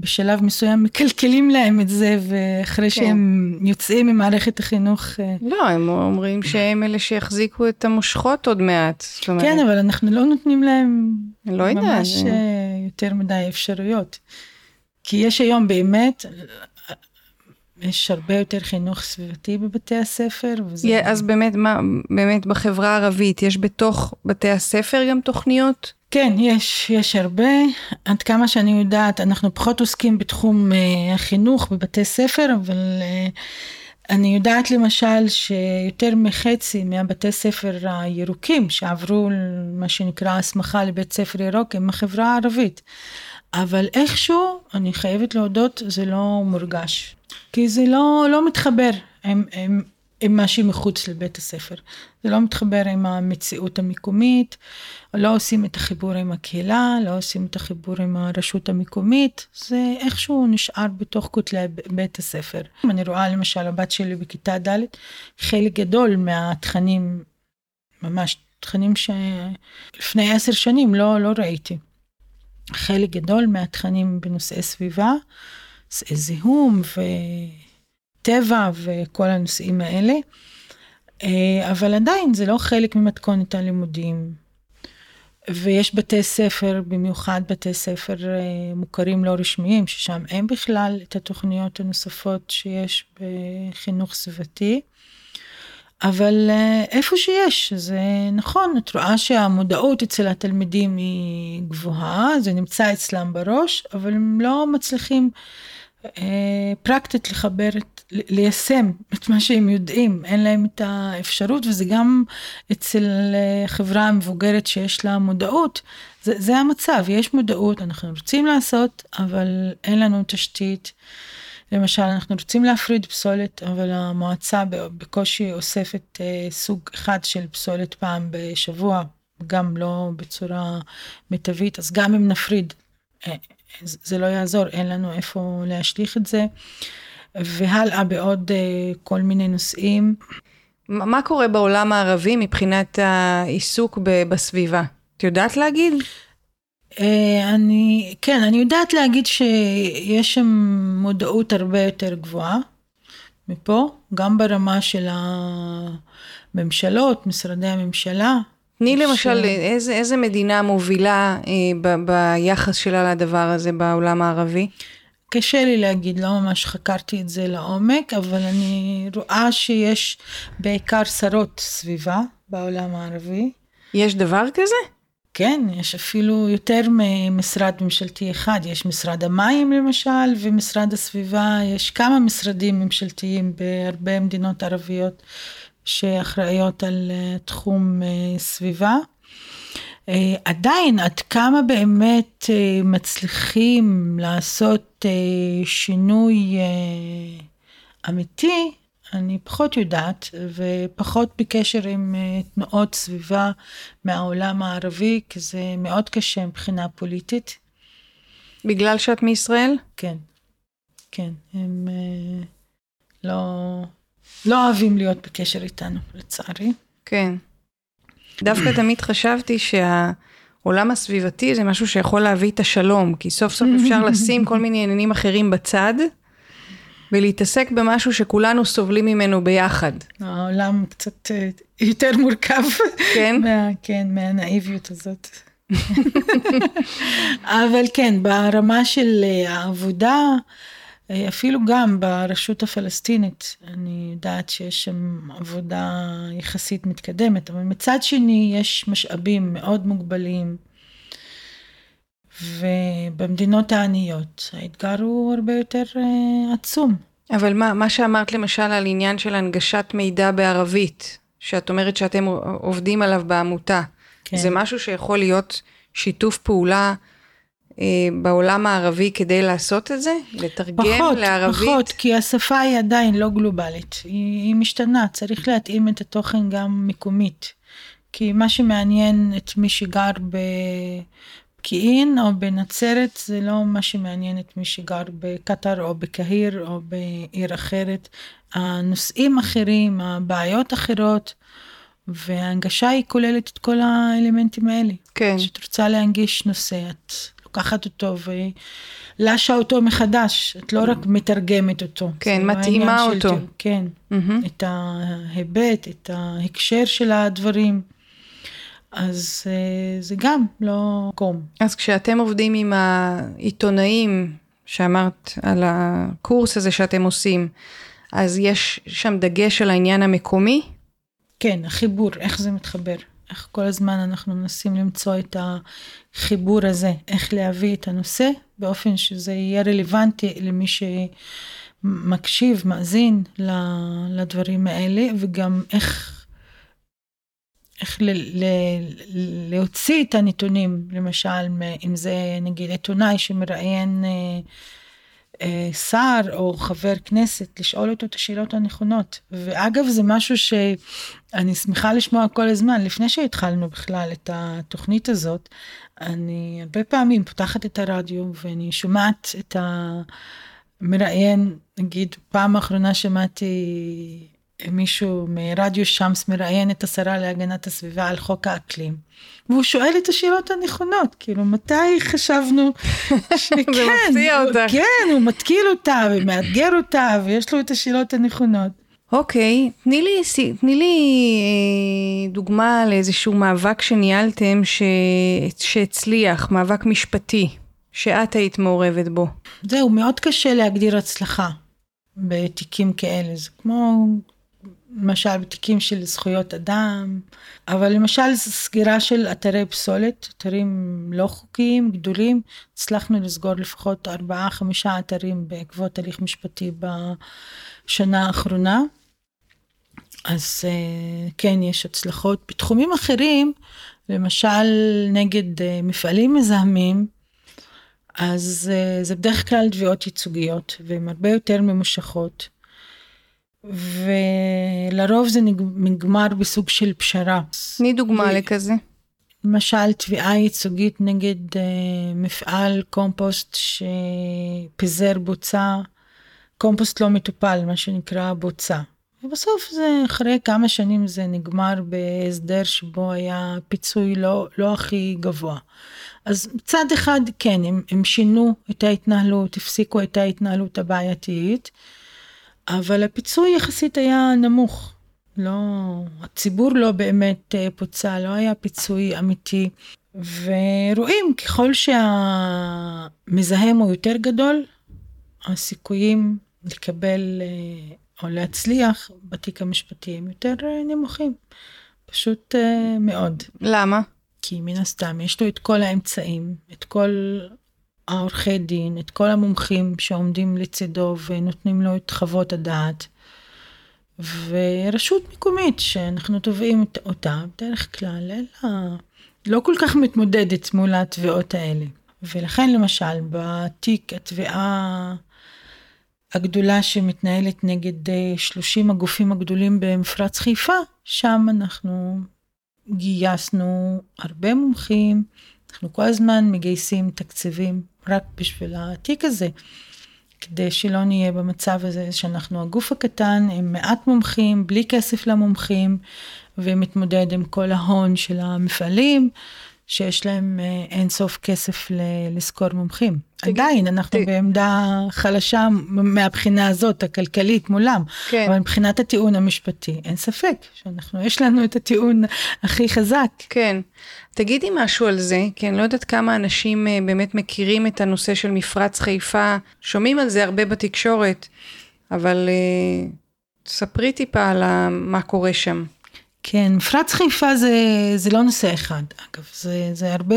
[SPEAKER 2] בשלב מסוים מקלקלים להם את זה, ואחרי כן. שהם יוצאים ממערכת החינוך... אה,
[SPEAKER 1] לא, הם אומרים שהם אלה שיחזיקו את המושכות עוד מעט.
[SPEAKER 2] אומרת... כן, אבל אנחנו לא נותנים להם
[SPEAKER 1] לא יודע,
[SPEAKER 2] ממש זה... אה, יותר מדי אפשרויות. כי יש היום באמת יש הרבה יותר חינוך סביבתי בבתי הספר.
[SPEAKER 1] וזה... Yeah, אז באמת, מה, באמת בחברה הערבית, יש בתוך בתי הספר גם תוכניות?
[SPEAKER 2] כן, יש, יש הרבה. עד כמה שאני יודעת, אנחנו פחות עוסקים בתחום uh, החינוך בבתי ספר, אבל uh, אני יודעת למשל שיותר מחצי מהבתי ספר הירוקים שעברו מה שנקרא הסמכה לבית ספר ירוק הם החברה הערבית. אבל איכשהו, אני חייבת להודות, זה לא מורגש. כי זה לא, לא מתחבר עם, עם, עם מה שמחוץ לבית הספר. זה לא מתחבר עם המציאות המקומית, לא עושים את החיבור עם הקהילה, לא עושים את החיבור עם הרשות המקומית, זה איכשהו נשאר בתוך כותלי בית הספר. אני רואה למשל הבת שלי בכיתה ד', חלק גדול מהתכנים, ממש תכנים שלפני עשר שנים לא, לא ראיתי. חלק גדול מהתכנים בנושאי סביבה, זיהום וטבע וכל הנושאים האלה, אה, אבל עדיין זה לא חלק ממתכונת הלימודים. ויש בתי ספר, במיוחד בתי ספר אה, מוכרים לא רשמיים, ששם אין בכלל את התוכניות הנוספות שיש בחינוך סביבתי. אבל אה, איפה שיש, זה נכון, את רואה שהמודעות אצל התלמידים היא גבוהה, זה נמצא אצלם בראש, אבל הם לא מצליחים פרקטית לחבר, את, ליישם את מה שהם יודעים, אין להם את האפשרות, וזה גם אצל אה, המבוגרת שיש לה מודעות, זה, זה המצב, יש מודעות, אנחנו רוצים לעשות, אבל אין לנו תשתית. למשל, אנחנו רוצים להפריד פסולת, אבל המועצה בקושי אוספת אה, סוג אחד של פסולת פעם בשבוע, גם לא בצורה מיטבית, אז גם אם נפריד, אה, זה לא יעזור, אין לנו איפה להשליך את זה. והלאה בעוד אה, כל מיני נושאים.
[SPEAKER 1] מה קורה בעולם הערבי מבחינת העיסוק בסביבה? את יודעת להגיד?
[SPEAKER 2] אה, אני, כן, אני יודעת להגיד שיש שם מודעות הרבה יותר גבוהה מפה, גם ברמה של הממשלות, משרדי הממשלה.
[SPEAKER 1] תני למשל, ש... איזה, איזה מדינה מובילה אה, ב, ביחס שלה לדבר הזה בעולם הערבי?
[SPEAKER 2] קשה לי להגיד, לא ממש חקרתי את זה לעומק, אבל אני רואה שיש בעיקר שרות סביבה בעולם הערבי.
[SPEAKER 1] יש דבר כזה?
[SPEAKER 2] כן, יש אפילו יותר ממשרד ממשלתי אחד, יש משרד המים למשל, ומשרד הסביבה, יש כמה משרדים ממשלתיים בהרבה מדינות ערביות שאחראיות על אה, תחום אה, סביבה. אה, עדיין, עד כמה באמת מצליחים לעשות שינוי אמיתי, אני פחות יודעת, ופחות בקשר עם תנועות סביבה מהעולם הערבי, כי זה מאוד קשה מבחינה פוליטית.
[SPEAKER 1] בגלל שאת מישראל?
[SPEAKER 2] כן, כן. הם לא, לא אוהבים להיות בקשר איתנו, לצערי.
[SPEAKER 1] כן. דווקא תמיד חשבתי שהעולם הסביבתי זה משהו שיכול להביא את השלום, כי סוף סוף אפשר לשים כל מיני עניינים אחרים בצד. ולהתעסק במשהו שכולנו סובלים ממנו ביחד.
[SPEAKER 2] העולם קצת אה, יותר מורכב.
[SPEAKER 1] כן?
[SPEAKER 2] מה, כן, מהנאיביות הזאת. אבל כן, ברמה של אה, העבודה, אפילו גם ברשות הפלסטינית, אני יודעת שיש שם עבודה יחסית מתקדמת, אבל מצד שני יש משאבים מאוד מוגבלים. ובמדינות העניות האתגר הוא הרבה יותר uh, עצום.
[SPEAKER 1] אבל מה, מה שאמרת למשל על עניין של הנגשת מידע בערבית, שאת אומרת שאתם עובדים עליו בעמותה, כן. זה משהו שיכול להיות שיתוף פעולה אה, בעולם הערבי כדי לעשות את זה? לתרגם
[SPEAKER 2] פחות,
[SPEAKER 1] לערבית?
[SPEAKER 2] פחות, כי השפה היא עדיין לא גלובלית, היא, היא משתנה, צריך להתאים את התוכן גם מקומית. כי מה שמעניין את מי שגר ב... פקיעין או בנצרת זה לא מה שמעניין את מי שגר בקטר או בקהיר או בעיר אחרת. הנושאים אחרים, הבעיות אחרות, וההנגשה היא כוללת את כל האלמנטים האלה.
[SPEAKER 1] כן.
[SPEAKER 2] כשאת רוצה להנגיש נושא, את לוקחת אותו ולשה אותו מחדש, את לא רק מתרגמת אותו.
[SPEAKER 1] כן, מתאימה אותו. של,
[SPEAKER 2] כן, mm-hmm. את ההיבט, את ההקשר של הדברים. אז אה, זה גם לא קום.
[SPEAKER 1] אז כשאתם עובדים עם העיתונאים, שאמרת על הקורס הזה שאתם עושים, אז יש שם דגש על העניין המקומי?
[SPEAKER 2] כן, החיבור, איך זה מתחבר. איך כל הזמן אנחנו מנסים למצוא את החיבור הזה, איך להביא את הנושא באופן שזה יהיה רלוונטי למי שמקשיב, מאזין לדברים האלה, וגם איך איך ל, ל, להוציא את הנתונים, למשל, אם זה נגיד עיתונאי שמראיין אה, שר או חבר כנסת, לשאול אותו את השאלות הנכונות. ואגב, זה משהו שאני שמחה לשמוע כל הזמן, לפני שהתחלנו בכלל את התוכנית הזאת, אני הרבה פעמים פותחת את הרדיו ואני שומעת את המראיין, נגיד, פעם האחרונה שמעתי מישהו מרדיו שמס מראיין את השרה להגנת הסביבה על חוק האקלים. והוא שואל את השאלות הנכונות, כאילו מתי חשבנו
[SPEAKER 1] שכן, זה מפתיע אותה.
[SPEAKER 2] כן, הוא מתקיל אותה ומאתגר אותה ויש לו את השאלות הנכונות.
[SPEAKER 1] אוקיי, okay, תני לי, תני לי אה, דוגמה לאיזשהו מאבק שניהלתם ש... שהצליח, מאבק משפטי, שאת היית מעורבת בו.
[SPEAKER 2] זהו, מאוד קשה להגדיר הצלחה בתיקים כאלה, זה כמו למשל בתיקים של זכויות אדם, אבל למשל סגירה של אתרי פסולת, אתרים לא חוקיים, גדולים, הצלחנו לסגור לפחות ארבעה, חמישה אתרים בעקבות הליך משפטי בשנה האחרונה. אז אה, כן, יש הצלחות. בתחומים אחרים, למשל נגד אה, מפעלים מזהמים, אז אה, זה בדרך כלל תביעות ייצוגיות, והן הרבה יותר ממושכות. ולרוב זה נגמר בסוג של פשרה.
[SPEAKER 1] תני דוגמה ו... לכזה.
[SPEAKER 2] למשל תביעה ייצוגית נגד uh, מפעל קומפוסט שפיזר בוצה, קומפוסט לא מטופל, מה שנקרא בוצה. ובסוף זה, אחרי כמה שנים זה נגמר בהסדר שבו היה פיצוי לא, לא הכי גבוה. אז מצד אחד, כן, הם, הם שינו את ההתנהלות, הפסיקו את ההתנהלות הבעייתית. אבל הפיצוי יחסית היה נמוך. לא, הציבור לא באמת אה, פוצע, לא היה פיצוי אמיתי. ורואים, ככל שהמזהם הוא יותר גדול, הסיכויים לקבל אה, או להצליח בתיק המשפטי הם יותר אה, נמוכים. פשוט מאוד.
[SPEAKER 1] למה?
[SPEAKER 2] כי מן הסתם יש לו את כל האמצעים, את כל העורכי דין, את כל המומחים שעומדים לצידו ונותנים לו את חוות הדעת. ורשות מקומית שאנחנו תובעים אותה, בדרך כלל לה, לא כל כך מתמודדת מול התביעות האלה. ולכן למשל בתיק התביעה הגדולה שמתנהלת נגד 30 הגופים הגדולים במפרץ חיפה, שם אנחנו גייסנו הרבה מומחים, אנחנו כל הזמן מגייסים תקציבים רק בשביל התיק הזה, כדי שלא נהיה במצב הזה שאנחנו הגוף הקטן עם מעט מומחים, בלי כסף למומחים, ומתמודד עם כל ההון של המפעלים. שיש להם אה, אין סוף כסף לשכור מומחים. תגיד, עדיין, אנחנו ת... בעמדה חלשה מהבחינה הזאת, הכלכלית מולם. כן. אבל מבחינת הטיעון המשפטי, אין ספק שאנחנו, יש לנו את הטיעון הכי חזק.
[SPEAKER 1] כן. תגידי משהו על זה, כי אני לא יודעת כמה אנשים אה, באמת מכירים את הנושא של מפרץ חיפה, שומעים על זה הרבה בתקשורת, אבל uh, ספרי טיפה על מה קורה שם.
[SPEAKER 2] כן, מפרץ חיפה זה, זה לא נושא אחד, אגב, זה, זה הרבה